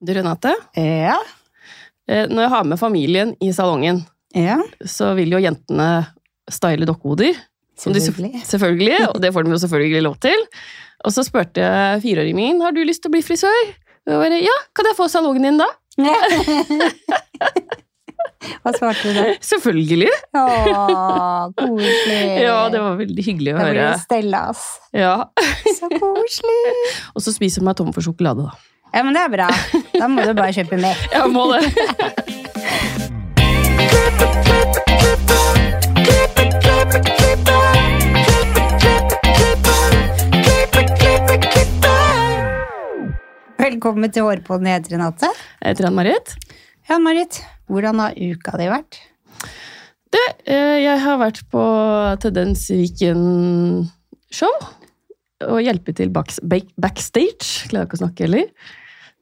Du, Renate. Ja. eh, Når jeg har med familien i salongen, Ja. så vil jo jentene style dokkehoder. Selvfølgelig. selvfølgelig, og det får de jo selvfølgelig lov til. Og så spurte jeg fireåringen min har du lyst til å bli frisør. Og jeg bare, ja, kan jeg få salongen din da? Hva svarte du da? Selvfølgelig. Å, koselig. Ja, det var veldig hyggelig å blir høre. det Stella, ass. Ja. Så koselig. Og så spiser jeg meg tom for sjokolade, da. Ja, men det er bra. Da må du bare kjøpe mer. Ja, må det. Velkommen til Hårpodden. Jeg heter Renate. Jeg heter Ann-Marit. Ja, Marit. Hvordan har uka di vært? Det, eh, jeg har vært på Tendens Viken-show. Og hjelpe til backstage. Klarer ikke å snakke heller.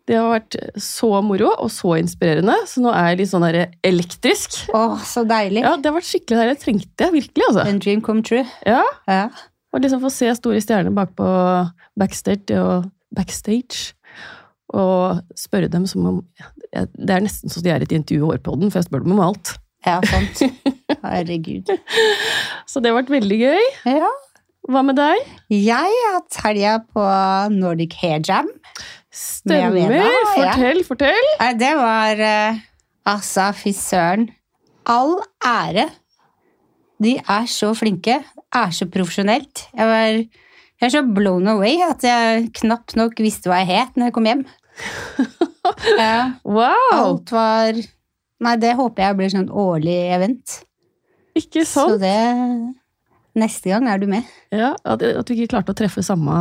Det har vært så moro og så inspirerende, så nå er jeg litt sånn elektrisk. Åh, så deilig. Ja, Det har vært skikkelig der jeg trengte det, virkelig. altså. En dream come true. Ja, Ja. Og liksom få se store stjerner bakpå backstage og backstage. Og spørre dem som om Det er nesten så de er et intervju i Hårpodden, for jeg spør dem om alt. ja, sant. Herregud. Så det har vært veldig gøy. Ja. Hva med deg? Jeg har hatt helga på Nordic Hair Jam. Stemmer. Fortell, fortell. Det var eh, Altså, fy søren. All ære. De er så flinke. Er så profesjonelt. Jeg var jeg er så blown away at jeg knapt nok visste hva jeg het når jeg kom hjem. Ja, Wow! alt var Nei, det håper jeg blir sånn årlig event. Ikke Så sant? det Neste gang er du med. Ja, at, at vi ikke klarte å treffe samme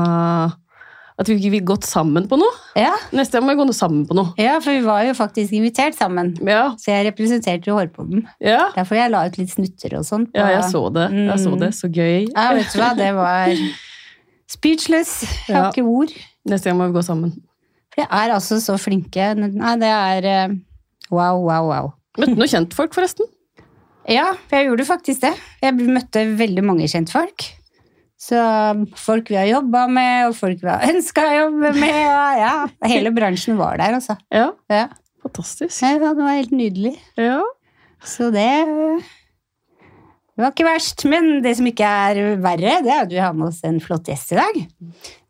At vi ikke ville gått sammen på noe. Ja, Neste gang må vi gå sammen på noe. ja, for vi var jo faktisk invitert sammen. Ja, Så jeg representerte jo Hårpodden. ja. Derfor jeg la ut litt snutter og sånn. ja jeg så det. Jeg så det. Så gøy. Ja, vet du hva, det var speechless. Jeg har ikke ord. Neste gang må vi gå sammen. For jeg er altså så flinke. Nei, det er eh, wow, wow, wow. Møtte noen kjentfolk, forresten. Ja, jeg gjorde faktisk det. Jeg møtte veldig mange kjentfolk. Så folk vi har jobba med, og folk vi har ønska å jobbe med. Og ja, hele bransjen var der, altså. Ja, Ja, fantastisk. Ja, det var helt nydelig. Ja. Så det det var ikke verst, men det som ikke er verre, det er at vi har med oss en flott gjest i dag.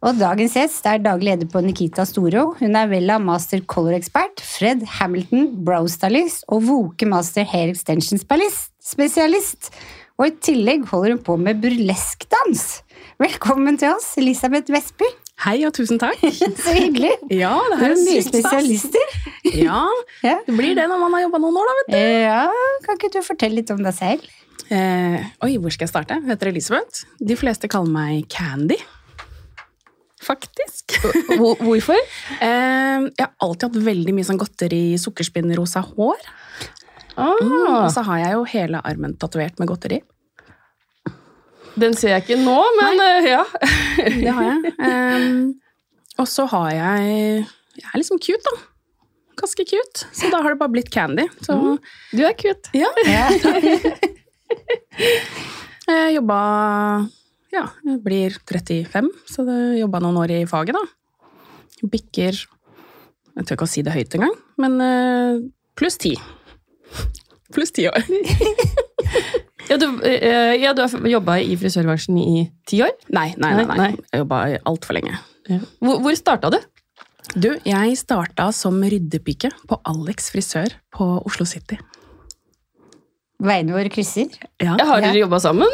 Og dagens gjest er daglig leder på Nikita Storo. Hun er Vella master color-ekspert, Fred Hamilton brow-stylist og Voke master hair extension-spesialist. Og i tillegg holder hun på med burleskdans. Velkommen til oss, Elisabeth Vestby. Hei og tusen takk. Så hyggelig. Ja, det her er mye spesialister. Ja, Ja. det blir det når man har jobba noen år, da, vet du. ja, kan ikke du fortelle litt om deg selv? Eh, oi, hvor skal jeg starte? Jeg heter Elisabeth. De fleste kaller meg Candy. Faktisk. Hvorfor? Eh, jeg har alltid hatt veldig mye sånn godteri, sukkerspinn, rosa hår. Ah, Og så har jeg jo hele armen tatovert med godteri. den ser jeg ikke nå, men eh, ja. Det har jeg. Um, og så har jeg Jeg er liksom cute, da. Ganske cute. Så da har det bare blitt Candy. Så Du er cute. ja. Ja. Jeg jobba Ja, jeg blir 35, så jeg jobba noen år i faget, da. Bikker Jeg tør ikke å si det høyt engang, men eh, pluss ti. Pluss ti år. Ja, du, eh, ja, du har jobba i frisørbransjen i ti år. Nei, nei, nei. Nei. Jeg jobba altfor lenge. Hvor, hvor starta du? Du, jeg starta som ryddepike på Alex frisør på Oslo City. Veiene våre krysser. Ja. Ja, har dere jobba sammen?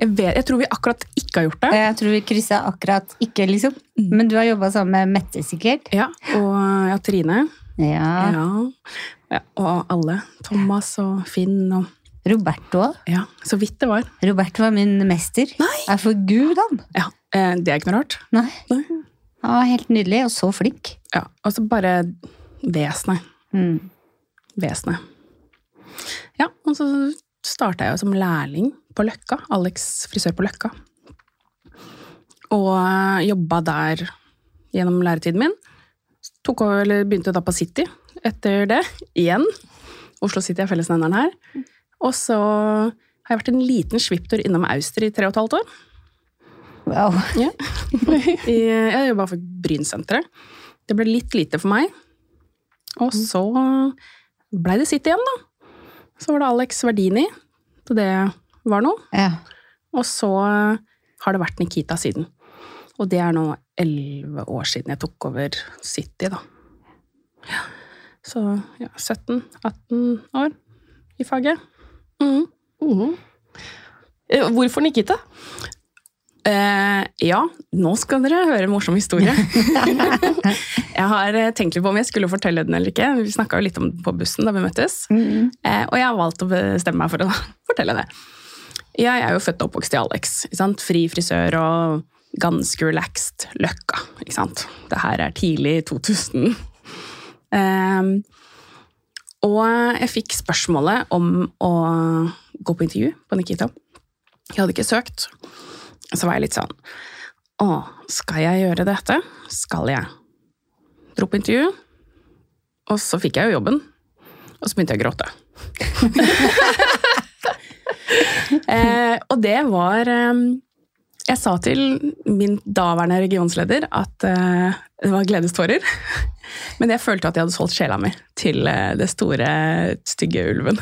Jeg, vet, jeg tror vi akkurat ikke har gjort det. Jeg tror vi kryssa akkurat ikke, liksom. Men du har jobba sammen med Mette, sikkert? Ja, Og ja, Trine. Ja. Ja. Ja. Og alle. Thomas og Finn og Roberto òg. Ja, så vidt det var. Roberto var min mester. Nei. Er for gud, han! Ja, eh, Det er ikke noe rart. Nei. Nei. Han var helt nydelig, og så flink. Ja, Og så bare vesenet. Mm. Vesenet. Ja, og så starta jeg jo som lærling på Løkka. Alex frisør på Løkka. Og eh, jobba der gjennom læretiden min. Over, eller begynte da på City etter det, igjen. Oslo City er fellesnevneren her. Og så har jeg vært en liten svipptur innom Auster i tre og et halvt år. Wow. Ja. Jeg jobba for Brynsenteret. Det ble litt lite for meg. Og så blei det sitt igjen, da. Så var det Alex Verdini, så det var noe. Ja. Og så har det vært Nikita siden. Og det er nå elleve år siden jeg tok over City, da. Ja. Så ja, 17-18 år i faget. Mm. Mm. Eh, Hvorfor Nikita? Eh, ja, nå skal dere høre en morsom historie. jeg har eh, tenkt litt på om jeg skulle fortelle den eller ikke. Vi snakka litt om den på bussen da vi møttes. Mhm. Eh, og jeg har valgt å bestemme meg for å fortelle det. Jeg er jo født og oppvokst i Alex. Fri frisør og ganske relaxed løkka. Det her er tidlig 2000. Eh, og jeg fikk spørsmålet om å gå på intervju på Nikita. Jeg hadde ikke søkt. Så var jeg litt sånn Å, skal jeg gjøre dette? Skal jeg? Dro på intervju, og så fikk jeg jo jobben. Og så begynte jeg å gråte. eh, og det var eh, Jeg sa til min daværende regionsleder at uh, det var gledestårer. Men jeg følte at jeg hadde solgt sjela mi til uh, det store, stygge ulven.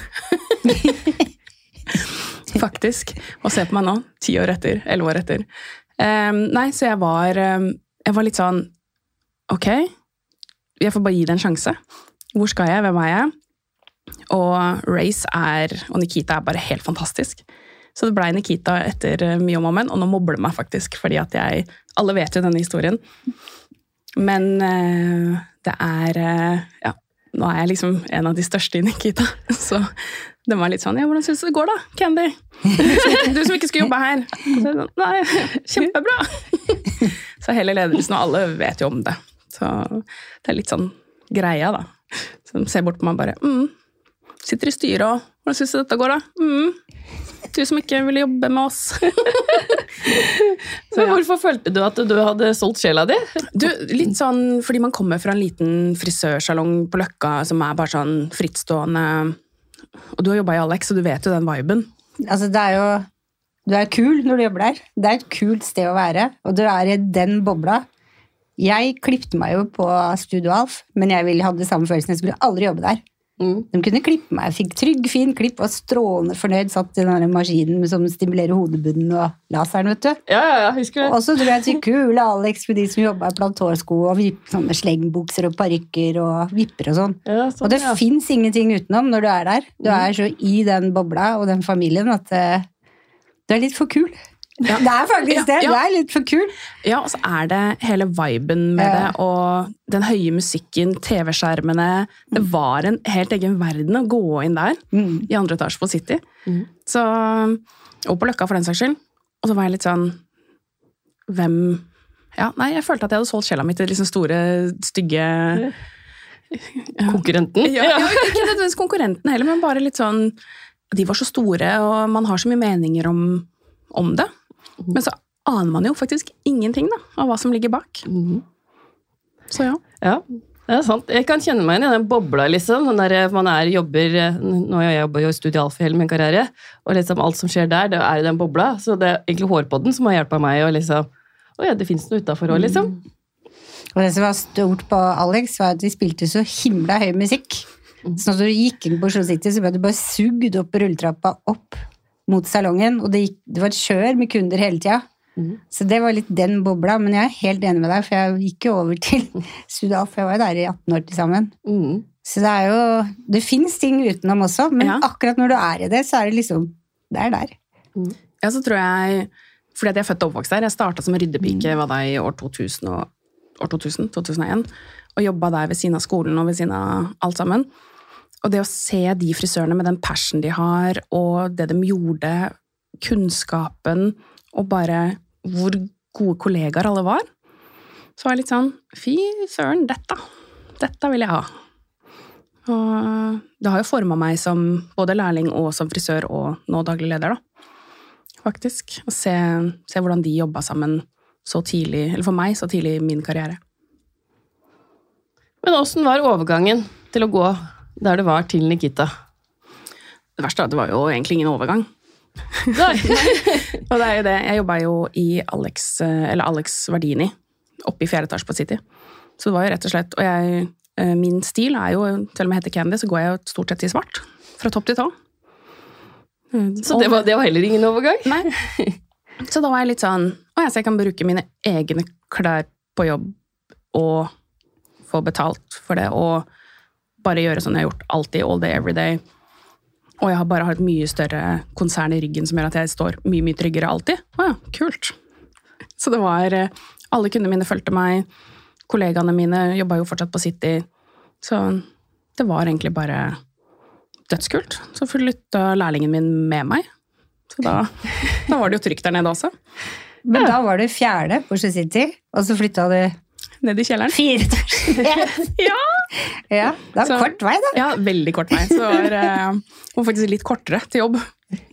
Faktisk. Og se på meg nå, ti år etter, elleve år etter. Um, nei, så jeg var, um, jeg var litt sånn Ok, jeg får bare gi det en sjanse. Hvor skal jeg? Hvem er jeg? Og Race er, og Nikita er bare helt fantastisk. Så det blei Nikita etter eh, mye om og men, og nå mobber det meg faktisk, fordi at jeg Alle vet jo denne historien. Men eh, det er eh, Ja, nå er jeg liksom en av de største i Nikita, så det var litt sånn Ja, hvordan syns du det går, da, Candy? Du som ikke skulle jobbe her. Så Nei, kjempebra! Så hele ledelsen og alle vet jo om det. Så det er litt sånn greia, da. Som ser bort på meg bare mm, Sitter i styret og Hvordan syns du dette går, da? Mm, du som ikke ville jobbe med oss. Men hvorfor følte du at du hadde solgt sjela di? Du, litt sånn fordi man kommer fra en liten frisørsalong på Løkka som er bare sånn frittstående Og du har jobba i Alex, så du vet jo den viben. Altså, det er jo Du er kul når du jobber der. Det er et kult sted å være, og du er i den bobla. Jeg klippte meg jo på Studio Alf, men jeg ville hadde samme følelsen. Jeg skulle aldri jobbe der. Mm. De kunne klippe meg. Jeg fikk trygg, fin klipp, var strålende fornøyd. Satt i den maskinen som stimulerer hodebunnen og laseren, vet du. Ja, ja, ja, husker det. Og så dro jeg til kule Alex med de som jobba i plantårsko og sånne slengbukser og parykker og vipper og sånn. Ja, sånn, Og det ja. fins ingenting utenom når du er der. Du er så i den bobla og den familien at uh, du er litt for kul. Det er faktisk det. Ja, ja. Du er litt for kul. Ja, og så er det hele viben med Ja. det, og den høye musikken, TV-skjermene Det var en helt egen verden å gå inn der, Mm. i andre etasje på City. Mm. Så, og på Løkka, for den saks skyld. Og så var jeg litt sånn Hvem ja, Nei, jeg følte at jeg hadde solgt sjela mi til liksom store, stygge Konkurrenten? ja, ja, Ikke nødvendigvis konkurrenten heller, men bare litt sånn De var så store, og man har så mye meninger om, om det. Men så aner man jo faktisk ingenting da, av hva som ligger bak. Mm. Så ja. Ja, det er sant. Jeg kan kjenne meg igjen i den bobla, liksom. når der, man er, jobber, nå har jeg jobba i Studio i hele min karriere, og liksom alt som skjer der, det er i den bobla. Så det er egentlig hårpodden som har hjulpet meg å liksom Å ja, det fins noe utafor òg, liksom. Og det som var stort på Alex, var at de spilte så himla høy musikk. Så når du gikk inn på Oslo City, så ble du bare sugd opp rulletrappa opp mot salongen, og det, gikk, det var et kjør med kunder hele tida. Mm. Så det var litt den bobla, men jeg er helt enig med deg, for jeg gikk jo over til Sudaf, for jeg var jo der i 18 år til sammen. Mm. Så det er jo Det fins ting utenom også, men Ja. akkurat når du er i det, så er det liksom Det er der. Ja, så tror jeg Fordi at jeg er født og oppvokst der. Jeg starta som ryddepike var da i år 2000, og, år 2000 2001. Og jobba der ved siden av skolen og ved siden av alt sammen. Og det å se de frisørene med den passion de har, og det de gjorde, kunnskapen, og bare hvor gode kollegaer alle var, så var jeg litt sånn Fy søren, dette! Dette vil jeg ha. Og det har jo forma meg som både lærling og som frisør og nå daglig leder, da faktisk. Å se, se hvordan de jobba sammen så tidlig, eller for meg, så tidlig i min karriere. Men åssen var overgangen til å gå der det var, til Nikita? Det verste er at det var jo egentlig ingen overgang. Nei. Og det er jo det, jeg jobba jo i Alex, eh, eller Alex Verdini, oppe i fjerde etasje på City. Så det var jo rett og slett Og jeg eh, min stil er jo, selv om jeg heter Candy, så går jeg jo stort sett i svart. Fra topp til tå. Mm, Så det var, det var heller ingen overgang? Nei. Så da var jeg litt sånn Å ja, så jeg kan bruke mine egne klær på jobb og få betalt for det, og bare gjøre sånn jeg har gjort alltid, all day, every day. Og jeg har bare har et mye større konsern i ryggen som gjør at jeg står mye, mye tryggere alltid. Å ja, kult. Så det var eh, Alle kundene mine fulgte meg. Kollegaene mine jobba jo fortsatt på City. Så det var egentlig bare dødskult. Så flytta lærlingen min med meg. Så da, da var det jo trygt der nede også. Men da var du fjerde på Oslo City, og så flytta du Ned i kjelleren. fire etasjer ned. Ja! Ja, det er Så- kort vei, da. ja, veldig kort vei. Så var, eh, var faktisk litt kortere til jobb.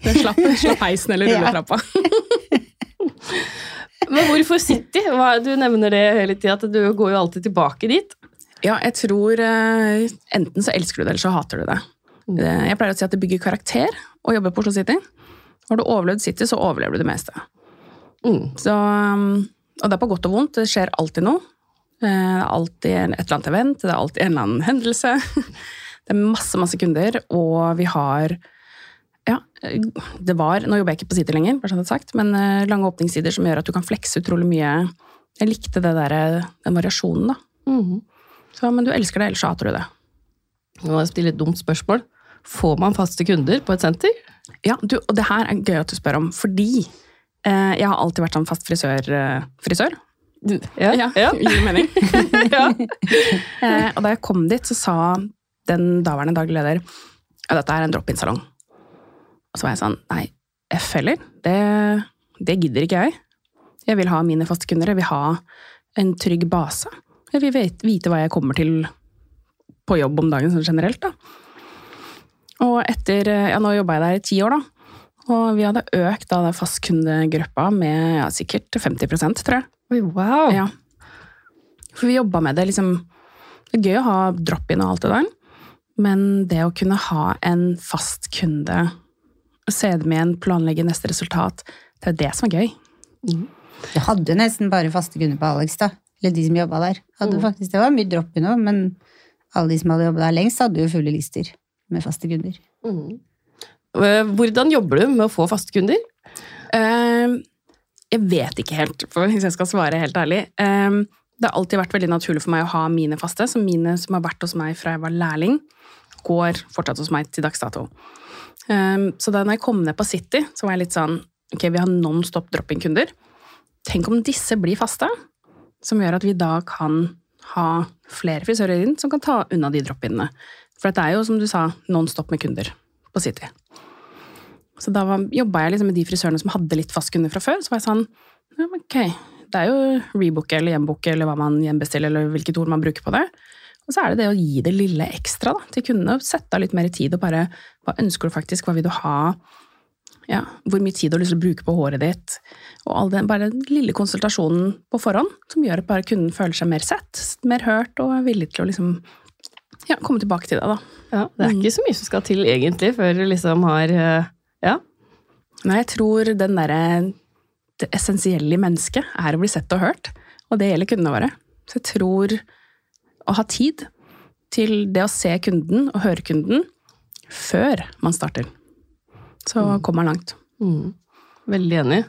Jeg slapp, slapp heisen eller rulletrappa. Men hvorfor City? Du nevner det hele tida, at du går jo alltid tilbake dit. Ja, jeg tror eh, enten så elsker du det, eller så hater du det. Eh, Jeg pleier å si at det bygger karakter å jobbe på Oslo City. Har du overlevd City, så overlever du det meste. Mm. Så, um, og det er på godt og vondt. Det skjer alltid noe. Eh, Det er alltid et eller annet event, det er alltid en eller annen hendelse. Det er masse, masse kunder, og vi har ja, det var, Nå jobber jeg ikke på sider lenger, bare sånn er sagt, men eh, lange åpningstider som gjør at du kan flekse utrolig mye. Jeg likte det der, den variasjonen, da. Mhm. Så, men du elsker det, ellers så hater du det. Nå må jeg stille et dumt spørsmål. Får man faste kunder på et senter? Ja, du, og det her er gøy at du spør om, fordi eh, jeg har alltid vært sånn fast frisør. Eh, frisør. Ja. ja. Gir mening. ja. eh, og da jeg kom dit, så sa den daværende daglig leder ja, dette er en drop-in-salong. Og så var jeg sånn, nei, F heller, det, det gidder ikke jeg. Jeg vil ha mine faste kunder, jeg vil ha en trygg base. Jeg vil vite hva jeg kommer til på jobb om dagen sånn generelt, da. Og etter, ja nå jobba jeg der i ti år, da. Og vi hadde økt da fastkundegruppa med ja, sikkert 50% tror jeg. Oi, wow. Ja. For vi jobba med det liksom Det er gøy å ha drop-in og alt det der, men det å kunne ha en fast kunde, se dem igjen, planlegge neste resultat, det er det som er gøy. Du hadde nesten bare faste kunder på Alex, da. Eller de som jobba der. Hadde faktisk, det var mye drop-in òg, men alle de som hadde jobba der lengst, hadde jo fulle lister med faste kunder. Mm. Eh, Hvordan jobber du med å få faste kunder? Eh, jeg vet ikke helt, hvis jeg skal svare helt ærlig. Eh, det har alltid vært veldig naturlig for meg å ha mine faste, så mine som har vært hos meg fra jeg var lærling, går fortsatt hos meg til dags dato. Eh, så da jeg kom ned på City, så var jeg litt sånn Ok, vi har non stop drop-in-kunder. Tenk om disse blir faste, som gjør at vi da kan ha flere frisører inn som kan ta unna de drop-inene. For det er jo, som du sa, non stop med kunder på City. Så da var- jobba jeg liksom med de frisørene som hadde litt fast kunde fra før. Så var jeg sånn ja, ok, det er jo rebooke eller gjenbooke eller hva man hjembestiller, eller hvilket ord man bruker på det. Og så er det det å gi det lille ekstra da, til kundene. Sette av litt mer tid og bare Hva ønsker du faktisk? Hva vil du ha? Ja, hvor mye tid du har lyst til å bruke på håret ditt? Og all den bare den lille konsultasjonen på forhånd som gjør at bare kunden føler seg mer sett, mer hørt og er villig til å liksom ja, komme tilbake til deg, da. Ja, det er ikke så mye som skal til, egentlig, før du liksom har eh, Ja. Nei, jeg tror den derre Det essensielle i mennesket er å bli sett og hørt, og det gjelder kundene våre. Så jeg tror å ha tid til det å se kunden og høre kunden før man starter, så kommer man langt. Mm. Veldig enig.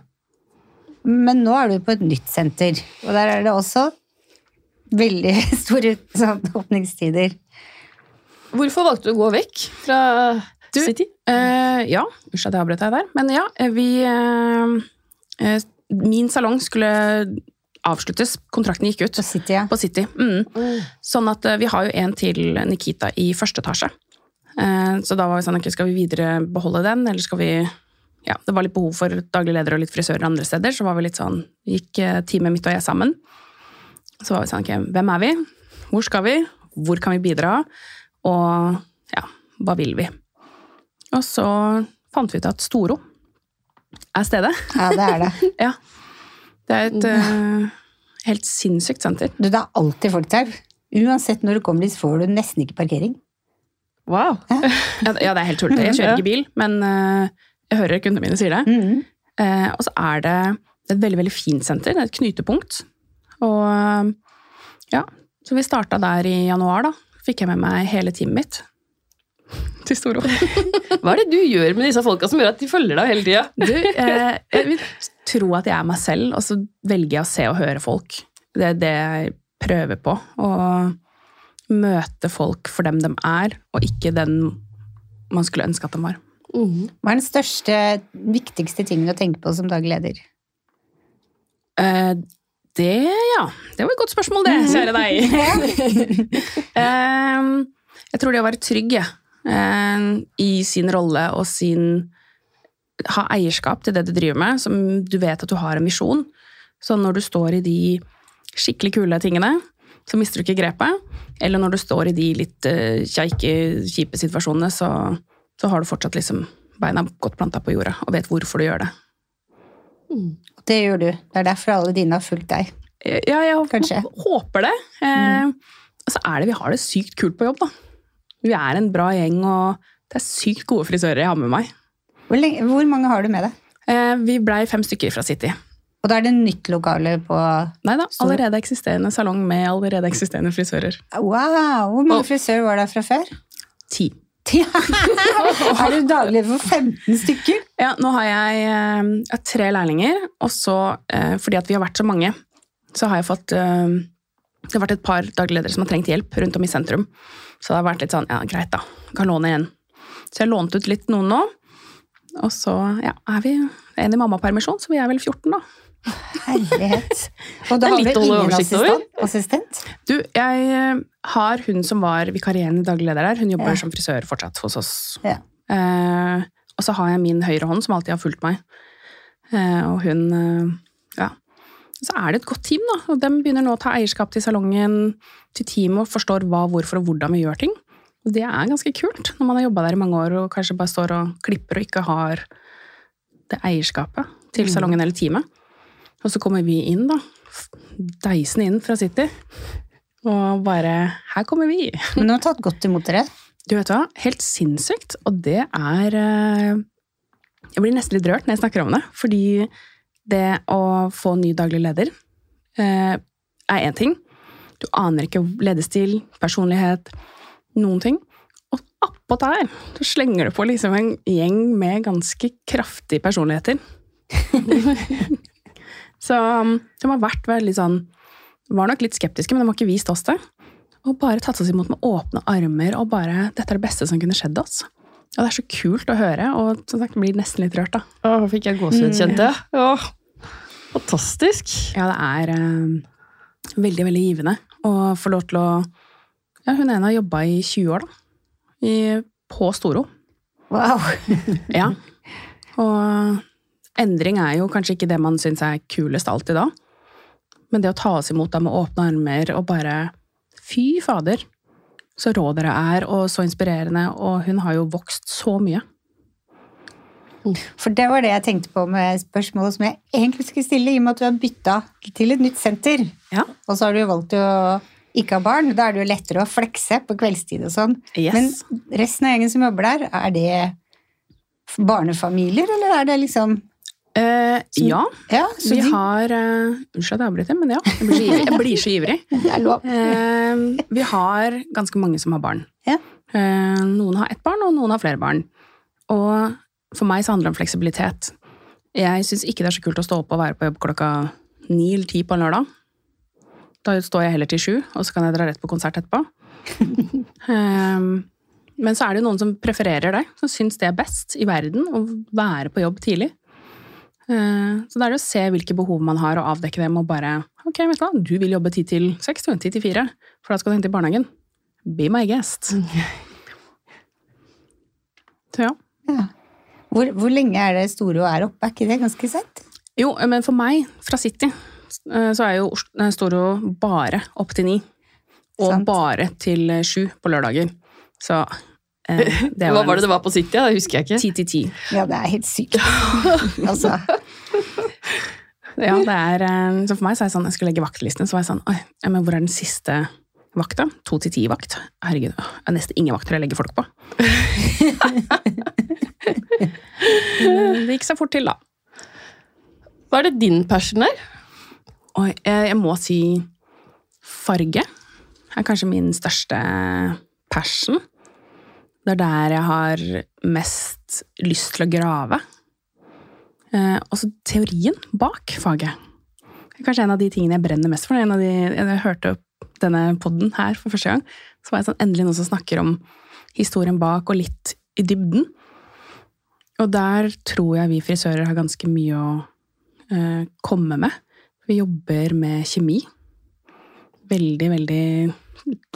Men nå er du på et nytt senter, og der er det også veldig store sånn, åpningstider. Hvorfor valgte du å gå vekk fra Du-? Eh, ja, unnskyld at jeg avbrøt deg der, men ja, vi eh, eh, Min salong skulle avsluttes, kontrakten gikk ut På City, ja. på City. Mm. Sånn at eh, vi har jo en til Nikita i første etasje. Eh, Så da var vi sånn, ok, skal vi videre beholde den, eller skal vi Ja, det var litt behov for daglig leder og litt frisører andre steder, så var vi litt sånn Gikk eh, teamet mitt og jeg sammen. Så var vi sånn, ok, hvem er vi? Hvor skal vi? Hvor kan vi bidra? Og ja, hva vil vi? Og så fant vi ut at Storo er stedet. Ja, det er det. Ja. Det er et uh, helt sinnssykt senter. Du, det er alltid folk der. Uansett når du kommer dit, får du nesten ikke parkering. Wow. Ja, det- ja, det er helt tullete. Jeg kjører ikke bil, men uh, jeg hører kundene mine sier det. Mm -hmm. uh, og så er det et veldig veldig fint senter. Det er et knytepunkt. Og ja, så vi starta der i januar, da. fikk jeg med meg hele teamet mitt til Storo. Hva er det du gjør med disse folka som gjør at de følger deg hele tida? Eh, jeg vil tro at jeg er meg selv, og så velger jeg å se og høre folk. Det er det jeg prøver på. Å møte folk for dem de er, og ikke den man skulle ønske at de var. Hva er den største, viktigste tingen å tenke på som daglig leder? Eh, det, ja. Det var et godt spørsmål, det, kjære deg. Eh, jeg tror det å være trygg jeg, i sin rolle og sin Ha eierskap til det du driver med, som du vet at du har en visjon. Så når du står i de skikkelig kule tingene, så mister du ikke grepet. Eller når du står i de litt uh, kjeike, kjipe situasjonene, så, så har du fortsatt liksom beina godt planta på jorda og vet hvorfor du gjør det. Det gjør du. Det er derfor alle dine har fulgt deg. Ja, jeg Kanskje. håper det. Eh, mm. så er det vi har det sykt kult på jobb, da. Vi er en bra gjeng, og det er sykt gode frisører jeg har med meg. Hvor, lenge, hvor mange har du med deg? Eh, vi blei fem stykker fra City. Og da er det nytt lokale på Nei da, allerede eksisterende salong med allerede eksisterende frisører. Wow! Hvor mange Og- frisører var der fra før? Ti. er du daglig for 15 stykker? Ja, nå har jeg, eh, jeg har tre lærlinger, og så, eh, fordi at vi har vært så mange, så har jeg fått eh, Det har vært et par dagledere som har trengt hjelp rundt om i sentrum. Så det har vært litt sånn, ja, greit da, kan låne igjen. Så jeg lånte ut litt noen nå, og så ja, er vi en i mammapermisjon, så vi er vel 14 da. Herlighet. Og da har du ingen assistent? assistent? Du, jeg eh, har hun som var vikarierende dagleder der. hun jobber Ja. som frisør fortsatt hos oss. Ja. Eh, og så har jeg min høyre hånd som alltid har fulgt meg. Eh, og hun eh, Ja. Så er det et godt team, da. Og de begynner nå å ta eierskap til salongen, til teamet, og forstår hva, hvorfor og hvordan vi gjør ting. Og det er ganske kult, når man har jobba der i mange år og kanskje bare står og klipper og ikke har det eierskapet til salongen eller teamet. Og så kommer vi inn, da. Deisende inn fra City. Og bare Her kommer vi! Men hun har tatt godt imot dere. Du vet hva? Helt sinnssykt. Og det er eh, Jeg blir nesten litt rørt når jeg snakker om det. Fordi det å få ny daglig leder eh, er én ting. Du aner ikke ledestil, personlighet, noen ting. Og appåt der så slenger du på liksom en gjeng med ganske kraftige personligheter. så um, de har vært veldig sånn Var nok litt skeptiske, men de har ikke vist oss det. Og bare tatt oss imot med åpne armer og bare 'Dette er det beste som kunne skjedd oss'. Og det er så kult å høre, og som sagt, blir nesten litt rørt, da. Åh, fikk jeg gåsehud, kjente jeg. Fantastisk. Ja, det er eh, veldig, veldig givende å få lov til å Ja, hun ene har jobba i 20 år, da. I, på Storo. Wow! Ja. Og endring er jo kanskje ikke det man syns er kulest alltid da. Men det å ta oss imot da med åpne armer og bare Fy fader, så rå dere er, og så inspirerende, og hun har jo vokst så mye. For det var det jeg tenkte på med spørsmålet som jeg egentlig skulle stille, i og med at du har bytta til et nytt senter. Ja. Og så har du jo valgt å ikke ha barn. Da er det jo lettere å flekse på kveldstid og sånn. Yes. Men resten av gjengen som jobber der, er det barnefamilier, eller er det liksom Uh, ja, Ja, vi de, har uh, Unnskyld at jeg avbryter, men ja. Jeg blir så ivrig. Jeg blir så ivrig. Eh, vi har ganske mange som har barn. Ja. Noen har ett barn, og noen har flere barn. Og for meg så handler det om fleksibilitet. Jeg syns ikke det er så kult å stå opp og være på jobb klokka ni eller ti på en lørdag. Da står jeg heller til sju, og så kan jeg dra rett på konsert etterpå. um, men så er det jo noen som prefererer det, som syns det er best i verden å være på jobb tidlig. Eh, Så da er det å se hvilke behov man har, og avdekke dem, og bare Ok, vet du hva, du vil jobbe ti til seks, du, ti til fire, for da skal du hente i barnehagen. Be my guest. Så ja. Ja. Hvor, hvor lenge er det Storo er oppe? Er ikke det ganske sent? Jo, men for meg, fra City, eh, så er jo eh, Storo bare opp til ni. Og Sant. bare til eh, sju på lørdager. Så eh, det Hva var det det var på City? Det husker jeg ikke. Ti til ti. Ja, det er helt sykt. altså, Ja, det er, så for meg så er det sånn, jeg skulle legge vaktlistene, så var jeg sånn, oi, men hvor er den siste vakta? To til ti vakt. Herregud, det er nesten ingen vakter jeg legger folk på. Det gikk seg fort til da. Hva er det din passion er? Oi, jeg, jeg må si farge. er kanskje min største passion. Det er der jeg har mest lyst til å grave. Eh, også teorien bak faget. Det er kanskje en av de tingene jeg brenner mest for. En av de, jeg hørte opp denne podden her for første gang, så var jeg sånn, endelig noen som snakker om historien bak og litt i dybden. Og der tror jeg vi frisører har ganske mye å eh, komme med. Vi jobber med kjemi. Veldig, veldig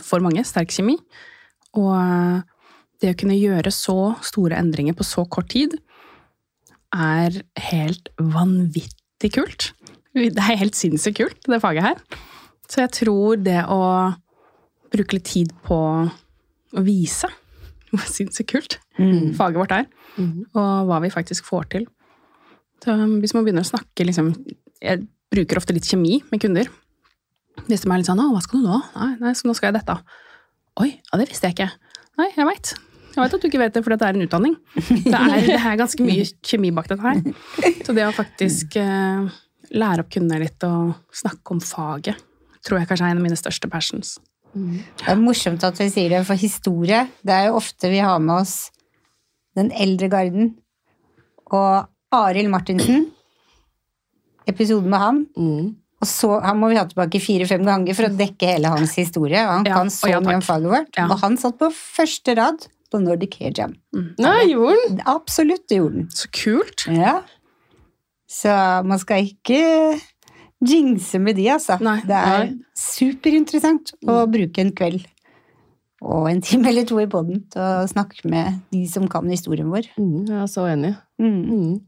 For mange sterk kjemi. Og eh, det å kunne gjøre så store endringer på så kort tid er helt vanvittig kult. Det er helt sinnssykt kult, det faget her. Så jeg tror det å bruke litt tid på å vise hvor sinnssykt kult faget vårt er, og hva vi faktisk får til. Så hvis man begynner å snakke liksom, Jeg bruker ofte litt kjemi med kunder. Hvis de er litt sånn 'Å, hva skal du nå?' Nei, nei, så nå skal jeg dette. Oi, ja, det visste jeg ikke. Nei, jeg veit. Jeg vet at du ikke vet det, for det er en utdanning. Det er, det er ganske mye kjemi bak dette her. Så det å faktisk eh, lære opp kundene litt og snakke om faget, tror jeg kanskje er en av mine største passions. Det er morsomt at vi sier det, for historie Det er jo ofte vi har med oss den eldre garden. Og Arild Martinsen, episoden med han. Mm. Og så, Han må vi ha tilbake fire-fem ganger for å dekke hele hans historie. og Han Ja, kan så ja, mye om vårt. Ja. Og han satt på første rad på Nordic Hair Jam. Nei, gjorde han? Absolutt, det gjorde han. Så kult! Ja. Så man skal ikke jinxe med de, altså. Nei, det er superinteressant å bruke en kveld og en time eller to i poden til å snakke med de som kan historien vår. Mm, jeg er så enig. Mm. Mm.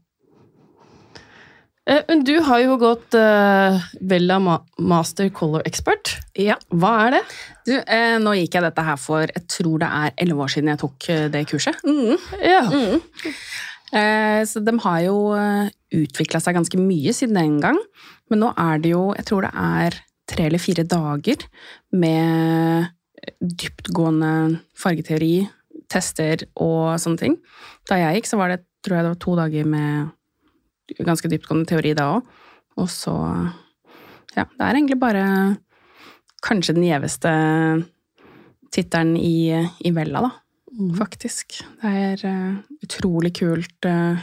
Eh, Men du har jo gått uh, Vella Master Color Expert. Ja. Hva er det? Du, eh, nå gikk jeg dette her for jeg tror det er elleve år siden jeg tok eh, det kurset. Mm. Ja. Mm. Eh, så de har jo utvikla seg ganske mye siden den gang. Men nå er det jo, jeg tror det er tre eller fire dager med dyptgående fargeteori, tester og sånne ting. Da jeg gikk, så var det, tror jeg det var to dager med ganske dyptgående teori da òg. Og så Ja, det er egentlig bare kanskje den gjeveste tittelen i, i Vella, da faktisk. Det er uh, utrolig kult uh,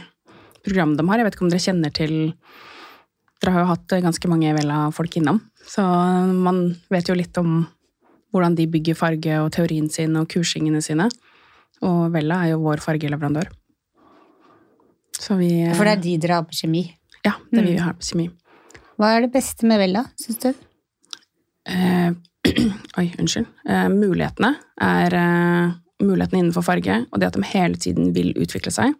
program de har. Jeg vet ikke om dere kjenner til Dere har jo hatt ganske mange Vella-folk innom, så man vet jo litt om hvordan de bygger farge og teorien sin og kursingene sine. Og Vella er jo vår fargeleverandør. Så vi For det er de dere har på kjemi. Ja, det vi har på kjemi. Hva er det beste med Vella, syns du? Eh, oi, unnskyld. Eh, mulighetene er eh, mulighetene innenfor farge, og det at de hele tiden vil utvikle seg.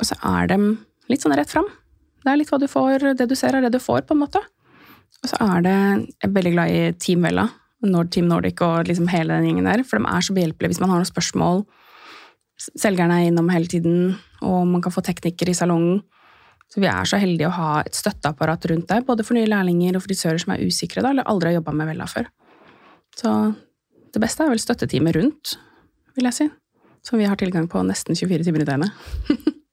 Og så er de litt sånn rett fram. Det er litt hva du får, det du ser er det du får, på en måte. Og så er det Jeg er veldig glad i Team Vella, Nord Team Nordic og liksom hele den gjengen der, for de er så behjelpelige hvis man har noen spørsmål. Selgerne er innom hele tiden, og man kan få teknikker i salongen. Så vi er så heldige å ha et støtteapparat rundt der, både for nye lærlinger og frisører som er usikre da, eller aldri har jobba med Vella før. Så det beste er vel støtteteamet rundt, vil jeg si. Som vi har tilgang på nesten 24 timer i døgnet.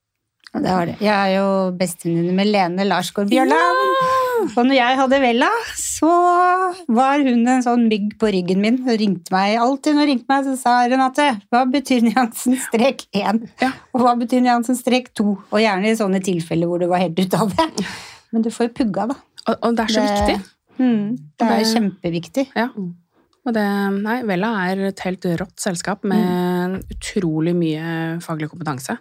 Det har det. Jeg er jo bestevenninne med Lene Larsgaard Bjørland. Og når jeg hadde Vella, så var hun en sånn mygg på ryggen min. Hun ringte meg alltid når hun ringte meg, så sa Renate, hva betyr nyansen strek 1? Ja. Og hva betyr nyansen strek 2? Og gjerne i sånne tilfeller hvor du var helt ute av det. Men du får jo pugga, da. Og, og det er så Det- viktig. Mm, det er Det- kjempeviktig. Ja. Og det, nei, Vella er et helt rått selskap med utrolig mye faglig kompetanse.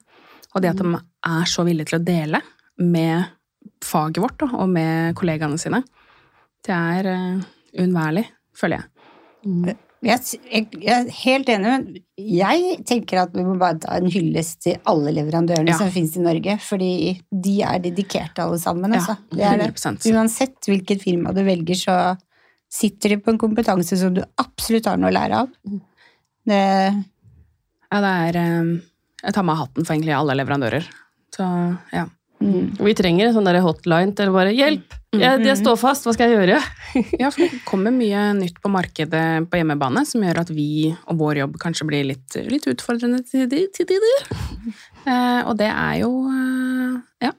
Og det at de er så villige til å dele med faget vårt da, og med kollegaene sine, det er uh, uunnværlig, føler jeg. Jeg, jeg, jeg er helt enig, men jeg tenker at vi må bare ta en hyllest til alle leverandørene Ja. som finnes i Norge, fordi de er dedikerte alle sammen. Ja, Altså. Det er det. Uansett hvilket firma du velger, så sitter de på en kompetanse som du absolutt har noe å lære av. Det, Ja, det er eh, Jeg tar meg av hatten for egentlig alle leverandører. Så ja. mm. Vi trenger en sånn der hotline til bare 'hjelp'! Jeg, jeg står fast, hva skal jeg gjøre? Ja, for det kommer mye nytt på markedet på hjemmebane som gjør at vi og vår jobb kanskje blir litt, litt utfordrende til de- tider. Eh, og det er jo eh, Ja.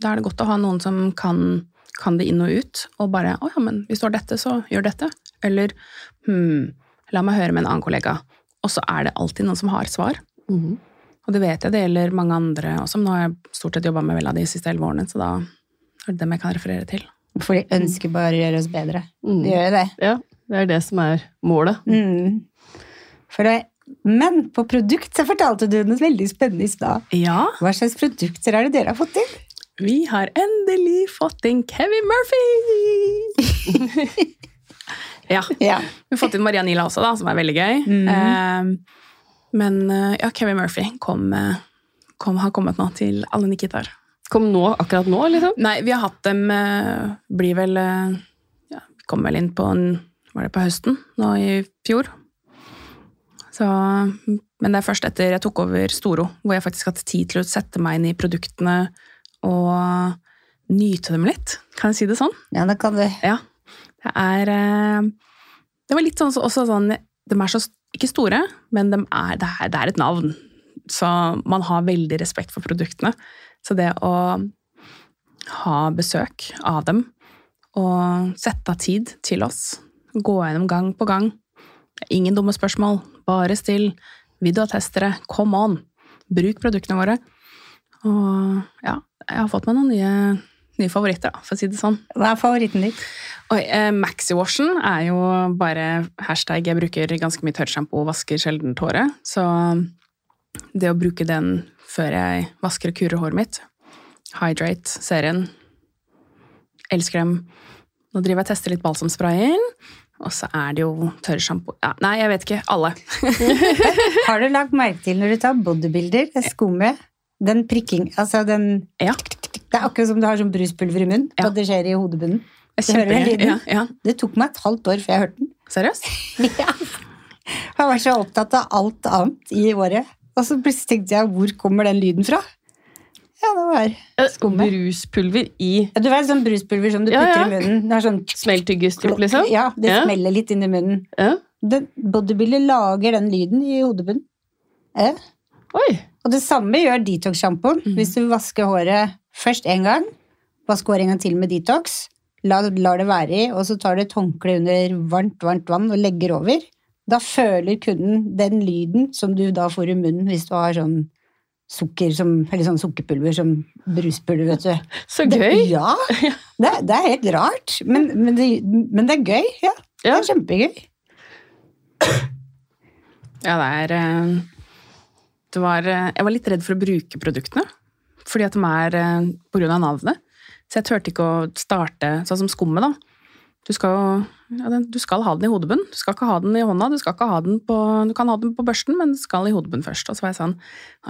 Da er det godt å ha noen som kan kan det inn og ut, og bare 'Å ja, men hvis du har dette, så gjør dette'. Eller 'Hm, la meg høre med en annen kollega'. Og så er det alltid noen som har svar. Mhm. Og det vet jeg det gjelder mange andre også. Nå har jeg stort sett jobba med Vella de siste elleve årene, så da er det dem jeg kan referere til. For de ønsker bare å gjøre oss bedre. Mm. De gjør jo det. Ja, det er det som er målet. Mm. For det. Men på produkt så fortalte du noe veldig spennende i stad. Ja, Hva slags produkter er det dere har fått til? vi har endelig fått inn Kevin Murphy! ja, Ja. vi har fått inn Maria Nila også, da, som er veldig gøy. Mm. Eh, men eh, ja, Kevin Murphy kom, eh, kom, har kommet nå til alle Nikitaer. Kom nå, akkurat nå, liksom? Nei, vi har hatt dem eh, Blir vel ja, Vi kom vel inn på en, Var det på høsten nå i fjor? Så, men det er først etter jeg tok over Storo, hvor jeg faktisk har hatt tid til å sette meg inn i produktene og nyte dem litt. Kan jeg si det sånn? ja, det kan du Ja. Det er Det var litt sånn så- også sånn De er så ikke store, men de er, det, er, det er et navn. Så man har veldig respekt for produktene. Så det å ha besøk av dem og sette av tid til oss, gå gjennom gang på gang Ingen dumme spørsmål, bare still. Vil du ha testere? Come on! Bruk produktene våre. Og ja, jeg har fått meg noen nye, nye favoritter, da, for å si det sånn. Hva er favoritten din? Oi, eh, Maxi-washen er jo bare hashtag Jeg bruker ganske mye tørrsjampo og vasker sjelden håret. Så det å bruke den før jeg vasker og kurer håret mitt Hydrate-serien. Elsker dem. Nå driver jeg og tester litt balsamsprayen. Og så er det jo tørrsjampo ja, Nei, jeg vet ikke. Alle. Har du lagt merke til når du tar bodybuilder, skummet, den prikking, altså den Ja, Det er akkurat som du har sånn bruspulver i munnen, Ja. og det skjer i hodebunnen. Ja, ja. Det tok meg et halvt år før jeg hørte den. Seriøst? Ja. Jeg har vært så opptatt av alt annet i året. Og så plutselig tenkte jeg, hvor kommer den lyden fra? Ja, det var Eh, Skummet. Bruspulver i ja, Du vet sånn bruspulver som du Ja, putter ja. i munnen? Det sånn smeltyggestyp, liksom? Ja, det Ja. smeller litt inn i munnen. Ja. Den, bodybuilder lager den lyden i hodebunnen. Ja. Oi! Og det samme gjør detox-sjampoen. Mm. Hvis du vasker håret først én gang, vask håret en gang til med detox, la, lar det være i, og så tar du et håndkle under varmt, varmt vann og legger over. Da føler kunden den lyden som du da får i munnen hvis du har sånn sukker som, eller sånn sukkerpulver som bruspulver, vet du. Så Det, gøy! ja, det, det er helt rart, men, men, det, men det er gøy. Ja, Ja. det er kjempegøy. Ja, det er eh, det var, eh, Jeg var litt redd for å bruke produktene, fordi at de er eh, på grunn av navnet. Så jeg turte ikke å starte sånn som skummet, da. Du skal, jo- ja, du skal ha den i hodebunnen. Du skal ikke ha den i hånda, du, skal ikke ha den på, du kan ha den på børsten, men du skal i hodebunnen først. Og så var jeg sånn,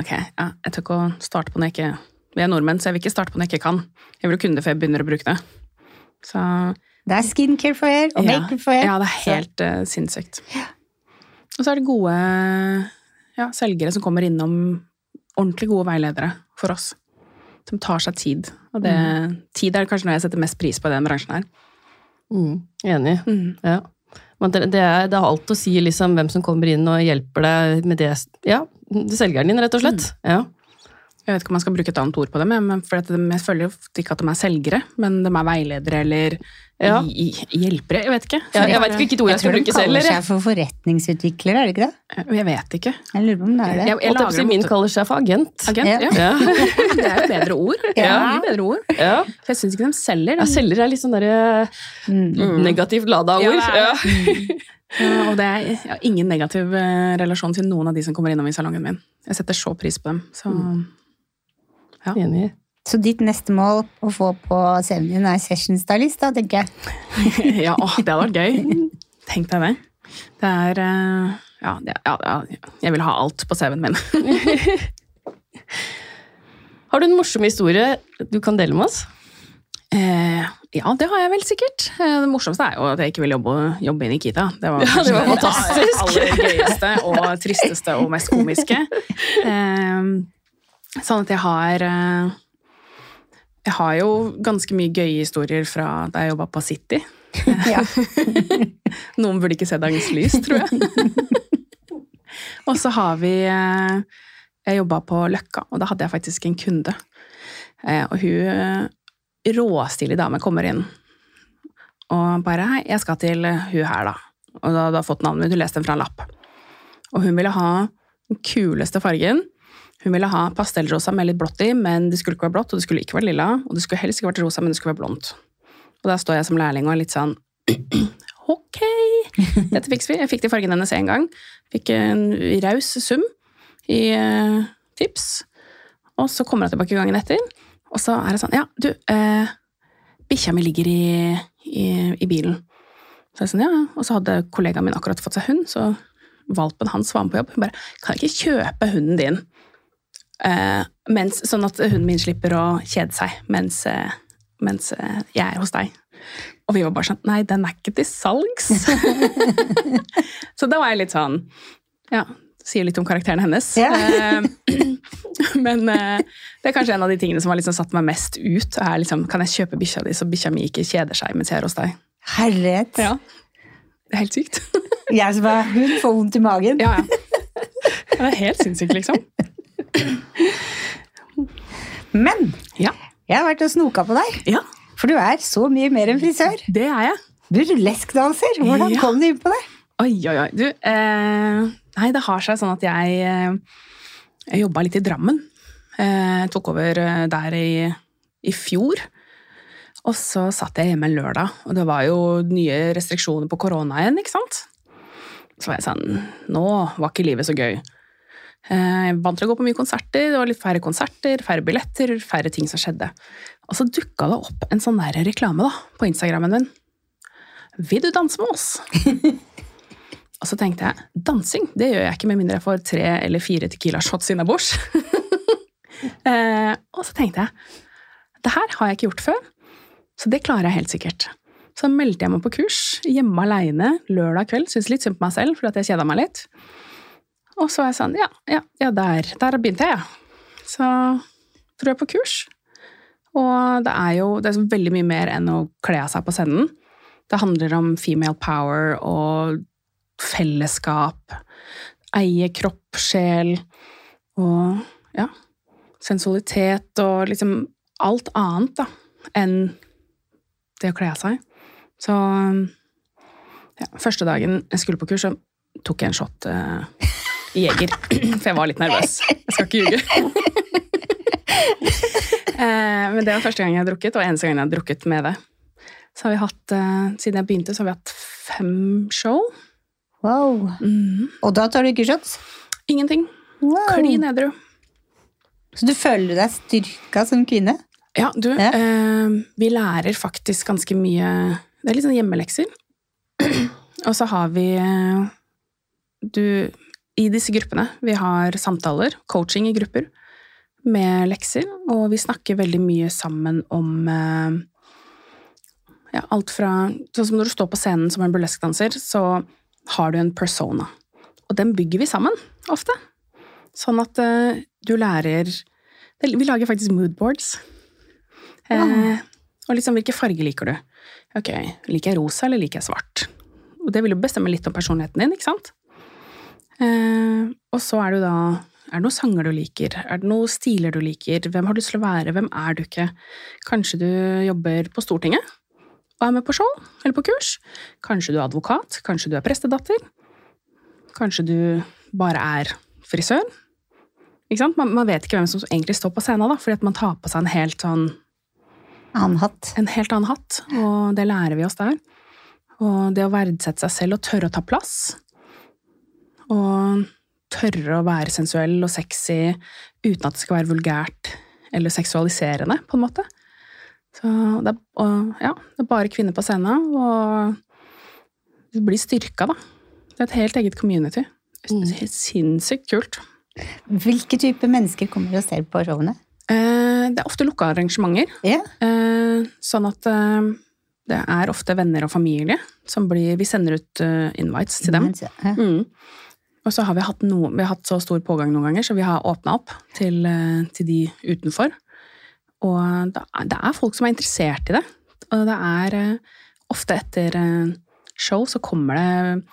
ok, ja, jeg tør ikke å starte på når jeg ikke Vi er nordmenn, så jeg vil ikke starte på når jeg ikke kan. Jeg vil jo kunne det før jeg begynner å bruke det. Så Det er skincare for hair og ja, makeup for hair. ja, det er helt uh, sinnssykt. Og så er det gode ja, selgere som kommer innom ordentlig gode veiledere for oss. Som tar seg tid. Og det, tid er kanskje noe jeg setter mest pris på i den bransjen her. Mm, enig. Ja. Men det, det, er, det har alt å si liksom, hvem som kommer inn og hjelper deg med det. Ja, selgeren din, rett og slett. Ja. Jeg vet ikke om man skal bruke et annet ord på dem, men for at de, jeg føler jo ikke at de er selgere, men de er veiledere eller Ja. hjelpere. Jeg vet ikke. Ja, jeg vet ikke hvilket ord jeg skal tror bruke de kaller seg for forretningsutviklere, er det ikke det? Jeg vet ikke. Jeg lurer på om det er det. Jeg, jeg jeg lager min ofte- kaller seg for agent. Agent, Ja. ja. Det er jo bedre ord. Ja. Bedre ord. ja. For jeg syns ikke de selger. ja selger er litt sånn derre Mm. negativt lada Ja, ord. det er Ja. Ja, og det er jeg har ingen negativ eh, relasjon til noen av de som kommer innom i salongen min. Jeg setter så pris på dem. Så Enig. Så ditt neste mål å få på CV-en din er session stylist, da, tenker jeg. ja, åh, det hadde vært gøy. Tenk deg det. Det er eh, ja, ja, ja, jeg vil ha alt på CV-en min. Har du en morsom historie du kan dele med oss? Eh, ja, det har jeg vel sikkert. Eh, det morsomste er jo at jeg ikke vil jobbe, jobbe i Nikita. Det var, Ja, det var fantastisk. det aller gøyeste og tristeste og mest komiske. Eh, sånn at jeg har eh, Jeg har jo ganske mye gøye historier fra da jeg jobba på City. Ja. Noen burde ikke se dagens lys, tror jeg. og så har vi eh, Jeg jobba på Løkka, og da hadde jeg faktisk en kunde. Eh, Og hun råstilig dame kommer inn og bare 'Hei, jeg skal til hun her, da'. Og da hadde hun fått navnet mitt, hun leste den fra en lapp. Og hun ville ha den kuleste fargen. Hun ville ha pastellrosa med litt blått i, men det skulle ikke være blått, og det skulle ikke være lilla, og det skulle helst ikke vært rosa, men det skulle være blondt. Og der står jeg som lærling og er litt sånn Ok, dette fikser vi. Jeg fikk de fargene hennes én gang. Fikk en raus sum i uh, tips. Og så kommer jeg tilbake gangen etter, og så er det sånn Ja, du, eh, bikkja mi ligger i, i, i bilen. Så sånn, ja, Og så hadde kollegaen min akkurat fått seg hund, så valpen hans var med på jobb. Hun bare 'Kan jeg ikke kjøpe hunden din?' Eh, mens, sånn at hunden min slipper å kjede seg mens, eh, mens eh, jeg er hos deg. Og vi var bare sånn Nei, den er ikke til salgs! så da var jeg litt sånn Ja, sier litt om karakteren hennes. Yeah. Men det er kanskje en av de tingene som har liksom satt meg mest ut. er liksom, Kan jeg kjøpe bikkja di, så bikkja mi ikke kjeder seg mens jeg er hos deg? Herlighet. Ja. Det er helt sykt. Jeg som er hund, får vondt i magen. Ja, ja. Det er helt sinnssykt, liksom. Men Ja. jeg har vært og snoka på deg, ja, for du er så mye mer enn frisør. det er jeg. Du er leskdanser, Hvordan Ja. kom du inn på det? Oi, oi, oi. Du, eh, nei, det har seg sånn at jeg, eh, jeg jobba litt i Drammen. Eh, Jeg tok over eh, der i, i fjor. Og så satt jeg hjemme en lørdag, og det var jo nye restriksjoner på korona igjen, ikke sant? Så var jeg sånn Nå var ikke livet så gøy. Eh, Jeg vant til å gå på mye konserter, det var litt færre konserter, færre billetter, færre ting som skjedde. Og så dukka det opp en sånn der reklame da, på Instagrammen min. Vil du danse med oss? Og så tenkte jeg, dansing, det gjør jeg ikke med mindre jeg får tre eller fire tequila shots innabords. eh, og så tenkte jeg, det her har jeg ikke gjort før, så det klarer jeg helt sikkert. Så meldte jeg meg på kurs, hjemme alene, lørdag kveld, syntes litt synd på meg selv, for at jeg kjeda meg litt. Og så var jeg sånn, ja, ja, ja der, der begynte jeg, ja. Så dro jeg på kurs. Og det er jo det er veldig mye mer enn å kle av seg på scenen. Det handler om female power og fellesskap. Eie kropp, sjel og ja, sensualitet og liksom alt annet da, enn det å kle av seg. Så ja, første dagen jeg skulle på kurs, så tok jeg en shot eh, Jeger. For jeg var litt nervøs. Jeg skal ikke ljuge. Eh, men det var første gang jeg har drukket, og eneste gang jeg har drukket med det. Så har vi hatt, eh, Siden jeg begynte, så har vi hatt fem show. Wow. Mhm. Og da tar du ikke shots? Ingenting. Wow. Klin edru. Så du føler deg styrka som kvinne? Ja, du, Ja. Eh, vi lærer faktisk ganske mye Det er litt sånn hjemmelekser. Og så har vi eh, Du, i disse gruppene, vi har samtaler, coaching i grupper, med lekser, og vi snakker veldig mye sammen om eh, ja, alt fra Sånn som når du står på scenen som en burleskdanser, så har du en persona. Og den bygger vi sammen, ofte. Sånn at uh, du lærer Vi lager faktisk moodboards. Eh, og liksom, hvilke farger liker du? Ok, liker jeg rosa, eller liker jeg svart? Og det vil jo bestemme litt om personligheten din, ikke sant? Eh, og så er det jo da Er det noen sanger du liker? Er det noen stiler du liker? Hvem har du lyst til å være? Hvem er du ikke? Kanskje du jobber på Stortinget og er med på show eller på kurs? Kanskje du er advokat? Kanskje du er prestedatter? Kanskje du bare er frisør? Ikke sant? Man, man vet ikke hvem som egentlig står på scenen, da, fordi at man tar på seg en helt sånn Annen hatt. en helt annen hatt, og det lærer vi oss der. Og det å verdsette seg selv og tørre å ta plass. Og tørre å være sensuell og sexy uten at det skal være vulgært eller seksualiserende, på en måte. Så det er, og, ja, det er bare kvinner på scenen, og du blir styrka, da. Det er et helt eget community. Helt Sinnssykt kult. Hvilke type mennesker kommer og ser på showene? Eh, det er ofte lukka arrangementer. Yeah. Eh, sånn at eh, det er ofte venner og familie som blir Vi sender ut eh, invites til dem. Mm. Og så har vi hatt noe, vi har hatt så stor pågang noen ganger, så vi har åpna opp til, eh, til de utenfor. Og det er, folk som er interessert i det. Og det er eh, ofte etter eh, show så kommer det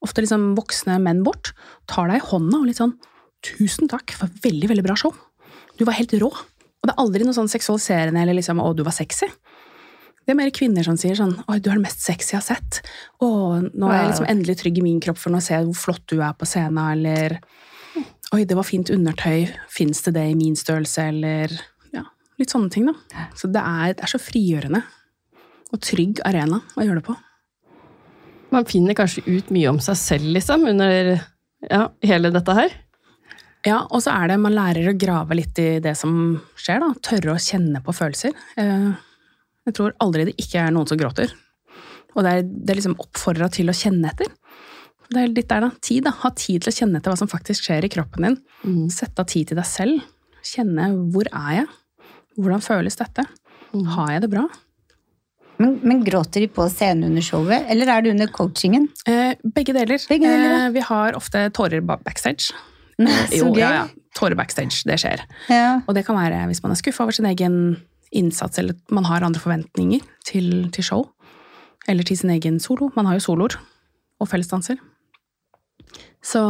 ofte liksom voksne menn bort, tar deg i hånda og litt sånn 'Tusen takk for veldig, veldig bra show. Du var helt rå. Og det er aldri noe sånn seksualiserende eller liksom 'å, du var sexy'. Det er mer kvinner som sier sånn 'oi, du er det mest sexy jeg har sett'. 'Å, nå er jeg liksom endelig trygg i min kropp, for nå ser jeg hvor flott du er på scenen', eller 'oi, det var fint undertøy, fins det det i min størrelse', eller ja, litt sånne ting, da. Så det er, det er så frigjørende og trygg arena å gjøre det på. Man finner kanskje ut mye om seg selv, liksom, under ja, hele dette her. Ja, og så er det man lærer å grave litt i det som skjer, da. Tørre å kjenne på følelser. Eh, Jeg tror aldri det ikke er noen som gråter. Og det er, det er liksom oppfordra til å kjenne etter. Det er litt der, da. Tid, da. Ha tid til å kjenne etter hva som faktisk skjer i kroppen din. Mm. Sette av tid til deg selv. Kjenne hvor er jeg? Hvordan føles dette? Har jeg det bra? Men, men gråter de på scenen under showet, eller er det under coachingen? Eh, begge deler. Begge deler, ja. eh, vi har ofte tårer backstage. Nei, så Jo, gøy. ja, ja. Tårer backstage, det skjer. Ja. Og det kan være hvis man er skuffa over sin egen innsats, eller man har andre forventninger til, til show. Eller til sin egen solo. Man har jo soloer og fellesdanser. Så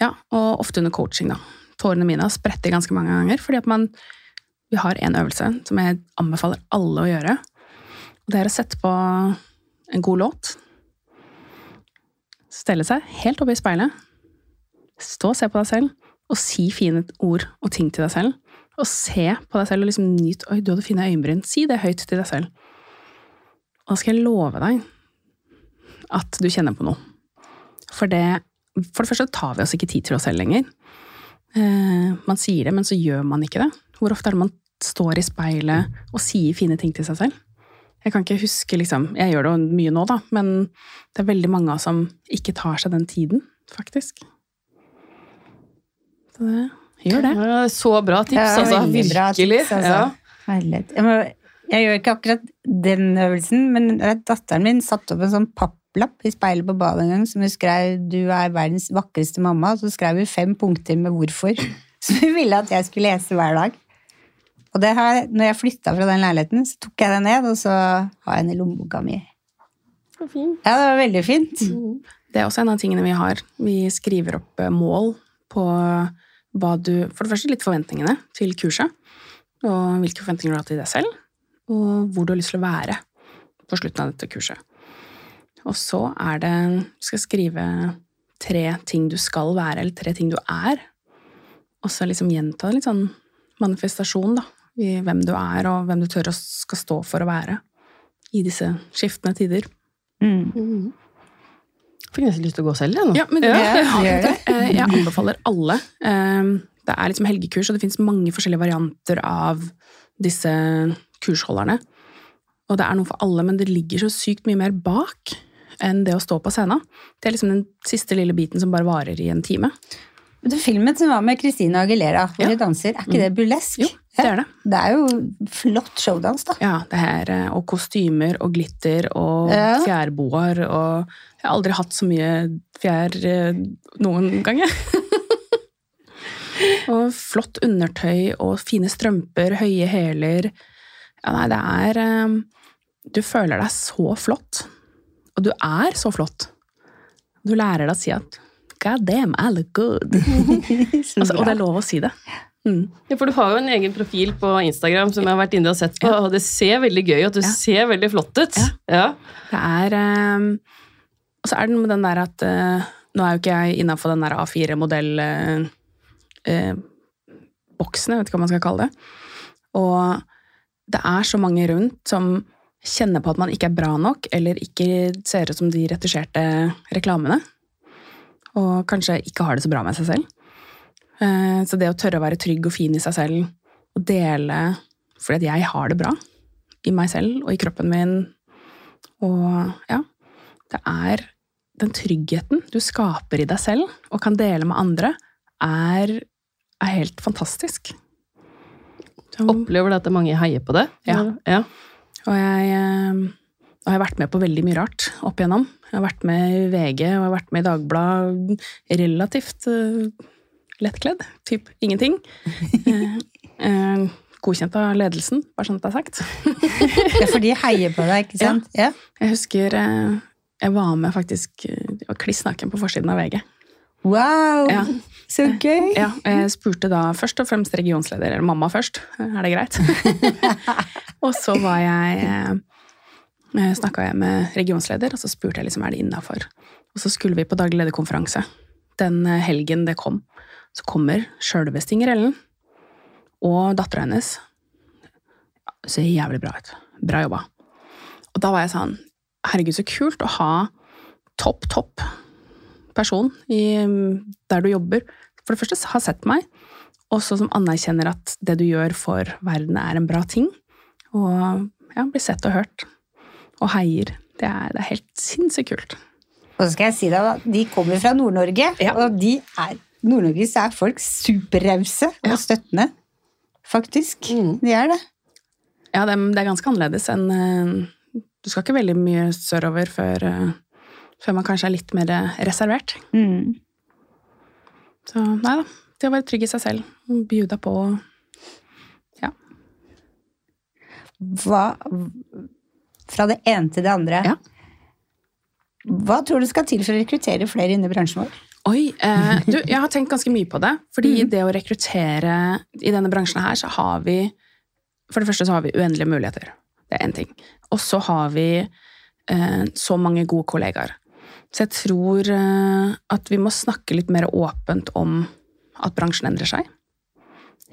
ja, og ofte under coaching, da. Tårene mine har spretter ganske mange ganger, fordi at man Vi har en øvelse som jeg anbefaler alle å gjøre. Og det er å sette på en god låt. Stelle seg helt oppe i speilet. Stå og se på deg selv, og si fine ord og ting til deg selv. Og se på deg selv og liksom nyt Oi, du hadde fine øyenbryn. Si det høyt til deg selv. Og da skal jeg love deg at du kjenner på noe. For det For det første tar vi oss ikke tid til oss selv lenger. Eh, man sier det, men så gjør man ikke det. Hvor ofte er det man står i speilet og sier fine ting til seg selv? Jeg kan ikke huske, liksom Jeg gjør det mye nå, da, men det er veldig mange som ikke tar seg den tiden, faktisk. Så det gjør det. Ja, så bra tips, Ja, altså. veldig bra Virkelig. tips, altså. Ja. Herlighet. Jeg, må, jeg gjør ikke akkurat den øvelsen, men datteren min satte opp en sånn papplapp i speilet på badet en gang som hun skrev 'Du er verdens vakreste mamma', og så skrev hun fem punkter med hvorfor. Som hun ville at jeg skulle lese hver dag. Og det her, når jeg flytta fra den leiligheten, så tok jeg den ned, og så har jeg den i lommeboka mi. Ja, det var veldig fint. Det er også en av tingene vi har. Vi skriver opp eh, mål på hva du For det første litt forventningene til kurset. Og hvilke forventninger du har til deg selv. Og hvor du har lyst til å være på slutten av dette kurset. Og så er det Du skal skrive tre ting du skal være, eller tre ting du er. Og så liksom gjenta litt sånn manifestasjon, da. I hvem du er, og hvem du tør å skal stå for å være. I disse skiftende tider. Mm. Fikk nesten lyst til å gå selv, jeg nå. Ja, men det, Ja, jeg, det. Eh, jeg anbefaler alle. Eh, Det er liksom helgekurs, og det finnes mange forskjellige varianter av disse kursholderne. Og det er noe for alle, men det ligger så sykt mye mer bak enn det å stå på scenen. Det er liksom den siste lille biten som bare varer i en time. Men det filmen som var med Christina Aguilera, hvor Ja. de danser, er ikke det burlesk? Jo, det er det. Det er jo flott showdans, da. Ja, det her, eh, og kostymer og glitter og Ja. fjærboer og Jeg har aldri hatt så mye fjær eh, noen gang, jeg. og flott undertøy og fine strømper, høye hæler. Ja, nei, det er eh, Du føler deg så flott. Og du er så flott. Du lærer deg å si at God damn, I look good. Altså, og det er lov å si det. Mm. Ja, for du har jo en egen profil på Instagram som jeg har vært inne og sett på, og det ser veldig gøy ut. Du Ja. ser veldig flott ut. Ja. Det er um, Og så er det noe med den der at uh, Nå er jo ikke jeg innafor den der A4-modell-boksen, jeg vet ikke hva man skal kalle det. Og det er så mange rundt som kjenner på at man ikke er bra nok, eller ikke ser ut som de retusjerte reklamene. Og kanskje ikke har det så bra med seg selv. Eh, Så det å tørre å være trygg og fin i seg selv, og dele fordi at jeg har det bra i meg selv og i kroppen min, og ja, det er den tryggheten du skaper i deg selv og kan dele med andre, er, er helt fantastisk. Så- Opplever du at mange heier på det? Ja. ja. Og jeg, eh, og jeg har vært med på veldig mye rart opp igjennom. Jeg har vært med i VG og jeg har vært med i Dagbladet relativt uh, lettkledd. Typ ingenting. Uh, uh, godkjent av ledelsen, bare sånn at det er sagt. Det er fordi de heier på deg, ikke sant? Ja. Jeg husker jeg var med faktisk Det var kliss naken på forsiden av VG. Wow! Ja. Så gøy! Ja, jeg spurte da først og fremst regionsleder, eller mamma først. Er det greit? og så var jeg snakka jeg med regionsleder, og så spurte jeg liksom er det innafor. Og så skulle vi på daglig lederkonferanse. Den eh, helgen det kom, så kommer sjølveste Inger Ellen og dattera hennes. Det ser jævlig bra ut. Bra jobba. Og da var jeg sånn Herregud, så kult å ha topp, topp person i, der du jobber. For det første har sett meg, også som anerkjenner at det du gjør for verden, er en bra ting. Og ja, blir sett og hørt. Og heier. Det er, det er helt sinnssykt kult. Og så skal jeg si deg, da, De kommer fra Nord-Norge, Ja. og de er Nord-Norge så er folk superrause og støttende. Faktisk. Mm. De er det. Ja, det, det er ganske annerledes enn eh, Du skal ikke veldig mye sørover før, eh, før man kanskje er litt mer eh, reservert. Mm. Så nei da. Det å være trygg i seg selv. Bjuda på. Ja. Hva Fra det ene til det andre. Ja. Hva tror du skal til for å rekruttere flere inn i bransjen vår? Oi, eh, du, jeg har tenkt ganske mye på det. Fordi det å rekruttere i denne bransjen her, så har vi For det første så har vi uendelige muligheter. Det er én ting. Og så har vi eh, så mange gode kollegaer. Så jeg tror eh, at vi må snakke litt mer åpent om at bransjen endrer seg.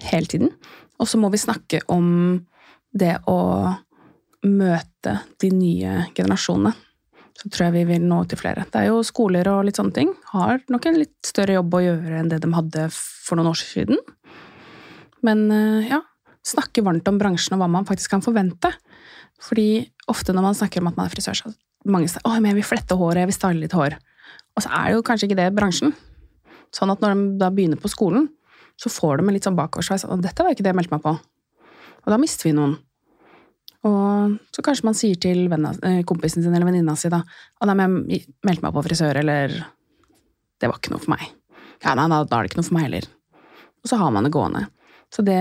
Hele tiden. Og så må vi snakke om det å møte de nye generasjonene så tror jeg vi vil nå til flere. Det er jo skoler og litt sånne ting. Har nok en litt større jobb å gjøre enn det de hadde for noen år siden. Men eh, ja, snakke varmt om bransjen og hva man faktisk kan forvente. Fordi ofte når man snakker om at man er frisør, så mange sier at jeg vil flette håret, jeg vil style litt hår. Og så er det jo kanskje ikke det bransjen. Sånn at når de da begynner på skolen, så får de en litt sånn bakoversveis. Og dette var ikke det jeg meldte meg på. Og da mister vi noen. Og så kanskje man sier til venna, eh, kompisen sin eller venninna si da at jeg meldte meg på frisør, eller det var ikke noe for meg. Ja, nei, da, da er det ikke noe for meg heller. Og så har man det gående. Så det,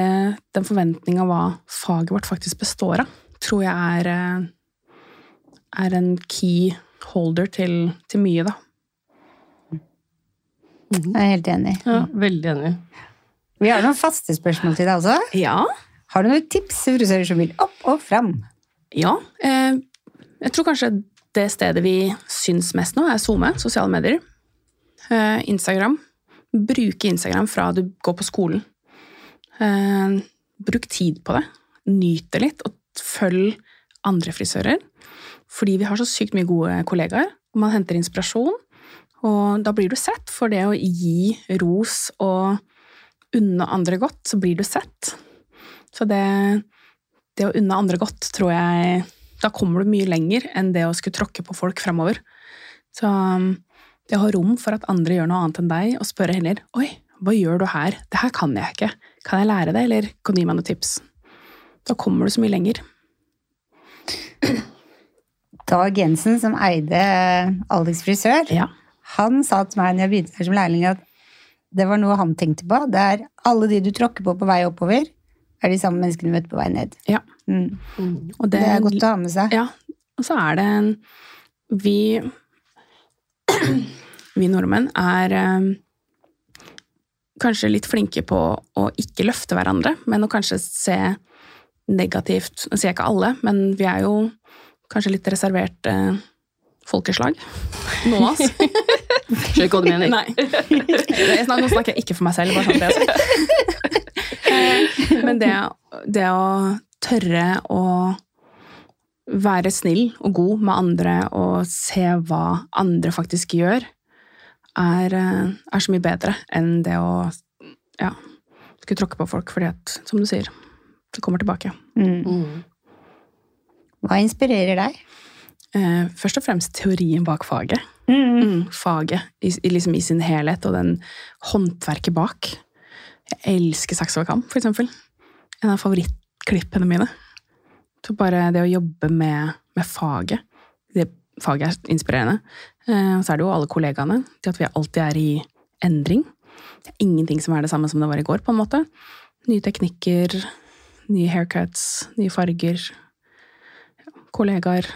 den forventninga hva faget vårt faktisk består av, tror jeg er, eh, er en key holder til, til mye, da. Jeg er helt enig. Ja, veldig enig. Vi har noen faste spørsmål til deg også. Ja. Har du noen tips til frisører som vil opp og fram? Ja. Eh, jeg tror kanskje det stedet vi syns mest nå, er SoMe, sosiale medier. Eh, Instagram. Bruke Instagram fra du går på skolen. Eh, bruk tid på det. Nyt det litt, og følg andre frisører. Fordi vi har så sykt mye gode kollegaer, og man henter inspirasjon. Og da blir du sett for det å gi ros og unne andre godt, så blir du sett. Så det, det å unne andre godt, tror jeg Da kommer du mye lenger enn det å skulle tråkke på folk fremover. Så um, det å ha rom for at andre gjør noe annet enn deg, og spørre heller Oi, hva gjør du her? Det her kan jeg ikke. Kan jeg lære det, eller kan du gi meg noen tips? Da kommer du så mye lenger. Dag Jensen, som eide Alex frisør, Ja. han sa til meg når jeg begynte her som lærling, at det var noe han tenkte på. Det er alle de du tråkker på på vei oppover, er de samme menneskene du møter på vei ned. ja. Mm. Og Det er godt å ha med seg. Ja, og så er det en Vi Vi nordmenn er eh, kanskje litt flinke på å ikke løfte hverandre, men å kanskje se negativt Nå sier jeg ikke alle, men vi er jo kanskje litt reservert eh, folkeslag. Noen av oss. Skjønner ikke hva du mener. Nei. Nå snakker jeg ikke for meg selv, bare sånn det jeg. Eh, Men det, det å tørre å være snill og god med andre og se hva andre faktisk gjør, er, eh, er så mye bedre enn det å ja, skulle tråkke på folk, fordi at, som du sier, det kommer tilbake. Mm. Mm. Hva inspirerer deg? Eh, først og fremst teorien bak faget. Mm. Mm, faget i, i, liksom i sin helhet, og den håndverket bak. Jeg elsker saks over kam, for eksempel. En av favorittklippene mine. Så bare det å jobbe med, med faget, det faget er inspirerende. Eh, og så er det jo alle kollegaene, Det at vi alltid er i endring. Det er ingenting som er det samme som det var i går, på en måte. Nye teknikker, nye haircuts, nye farger. Kollegaer,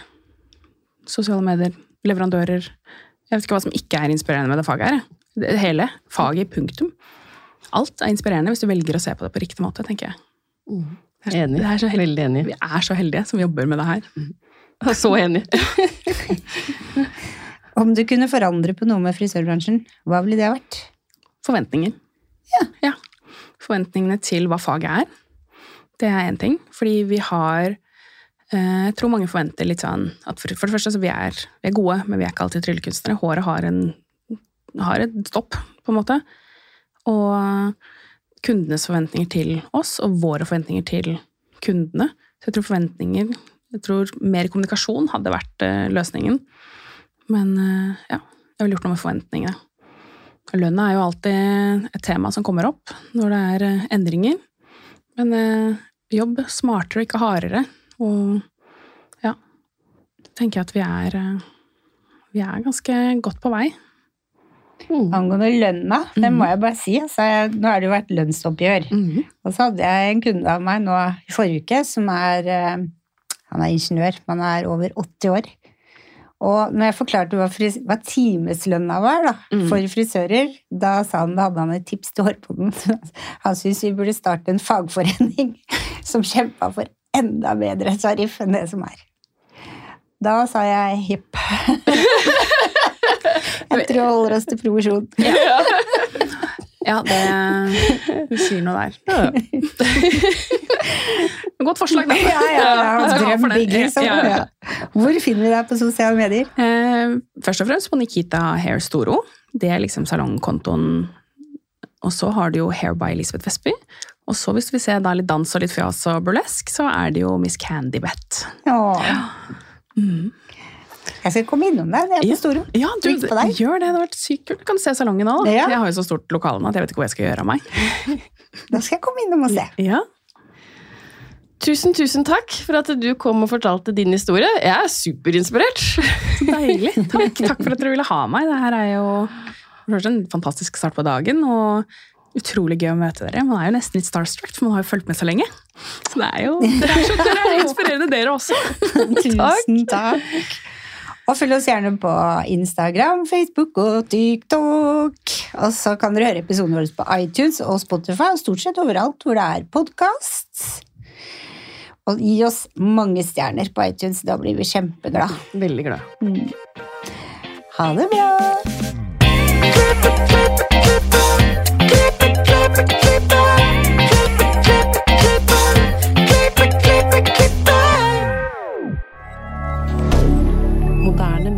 sosiale medier, leverandører. Jeg vet ikke hva som ikke er inspirerende med det faget her. Det hele. Faget, punktum. Alt er inspirerende hvis du velger å se på det på riktig måte, tenker jeg. Enig. Det er så hel- Veldig enig. Vi er så heldige som jobber med det her. Så enig. Om du kunne forandre på noe med frisørbransjen, hva ville det ha vært? Forventninger. Ja. Forventningene til hva faget er. Det er én ting. Fordi vi har eh, Jeg tror mange forventer litt sånn at for, for det første så vi er, vi er gode, men vi er ikke alltid tryllekunstnere. Håret har, en, har et stopp, på en måte. Og kundenes forventninger til oss, og våre forventninger til kundene. Så jeg tror forventninger Jeg tror mer kommunikasjon hadde vært eh, løsningen. Men eh, ja, jeg ville gjort noe med forventningene. Lønna er jo alltid et tema som kommer opp når det er eh, endringer. Men jobb smartere og ikke hardere. Og ja, tenker jeg at vi er Vi er ganske godt på vei. Mm. Angående lønna, det må jeg bare si. Altså, nå har det jo vært lønnsoppgjør. Og så hadde jeg en kunde av meg nå i forrige uke som er eh, Han er ingeniør, men han er over 80 år. Og når jeg forklarte hva, fris, hva timeslønna var da, Mm. for frisører, da sa han, da hadde han et tips til hårpoden. Han syntes vi burde starte en fagforening som kjempa for enda bedre tariff enn det som er. Da sa jeg hipp. Jeg tror jeg holder oss til provisjon. Ja, ja, det Du sier noe der. Godt forslag, da. Ja, ja, ja. Skal vi ha for Drøm big, liksom. Ja, ja. Ja. Hvor finner vi deg på sosiale medier? Eh, først og fremst på Nikita Hair Storo. Det er liksom salongkontoen. Og så har du jo Hair by Elisabeth Vestby. Og så hvis vi ser da litt dans og litt fjas og burlesk, så er det jo Miss Candy Bet. Ja. Mm. Jeg skal komme innom deg. Det er på Storo. Ja, du, gjør det. Det har vært sykt kult. Du kan se salongen òg. Ja. Jeg har jo så stort lokale nå at jeg vet ikke hvor jeg skal gjøre av meg. Da skal jeg komme innom og se. Ja. Tusen, tusen takk for at du kom og fortalte din historie. Jeg er superinspirert. Deilig. Takk, takk for at dere ville ha meg. Det her er jo en fantastisk start på dagen. og Utrolig gøy å møte dere. Man er jo nesten litt starstruck, for man har jo fulgt med så lenge. Så det er jo Dere er så dere er inspirerende, dere også. Tusen takk. Og følg oss gjerne på Instagram, Facebook og TikTok. Og så kan dere høre episoden vår på iTunes og Spotify, og stort sett overalt hvor det er podkast. Og gi oss mange stjerner på iTunes, da blir vi kjempeglade. Veldig glad. Ha det bra!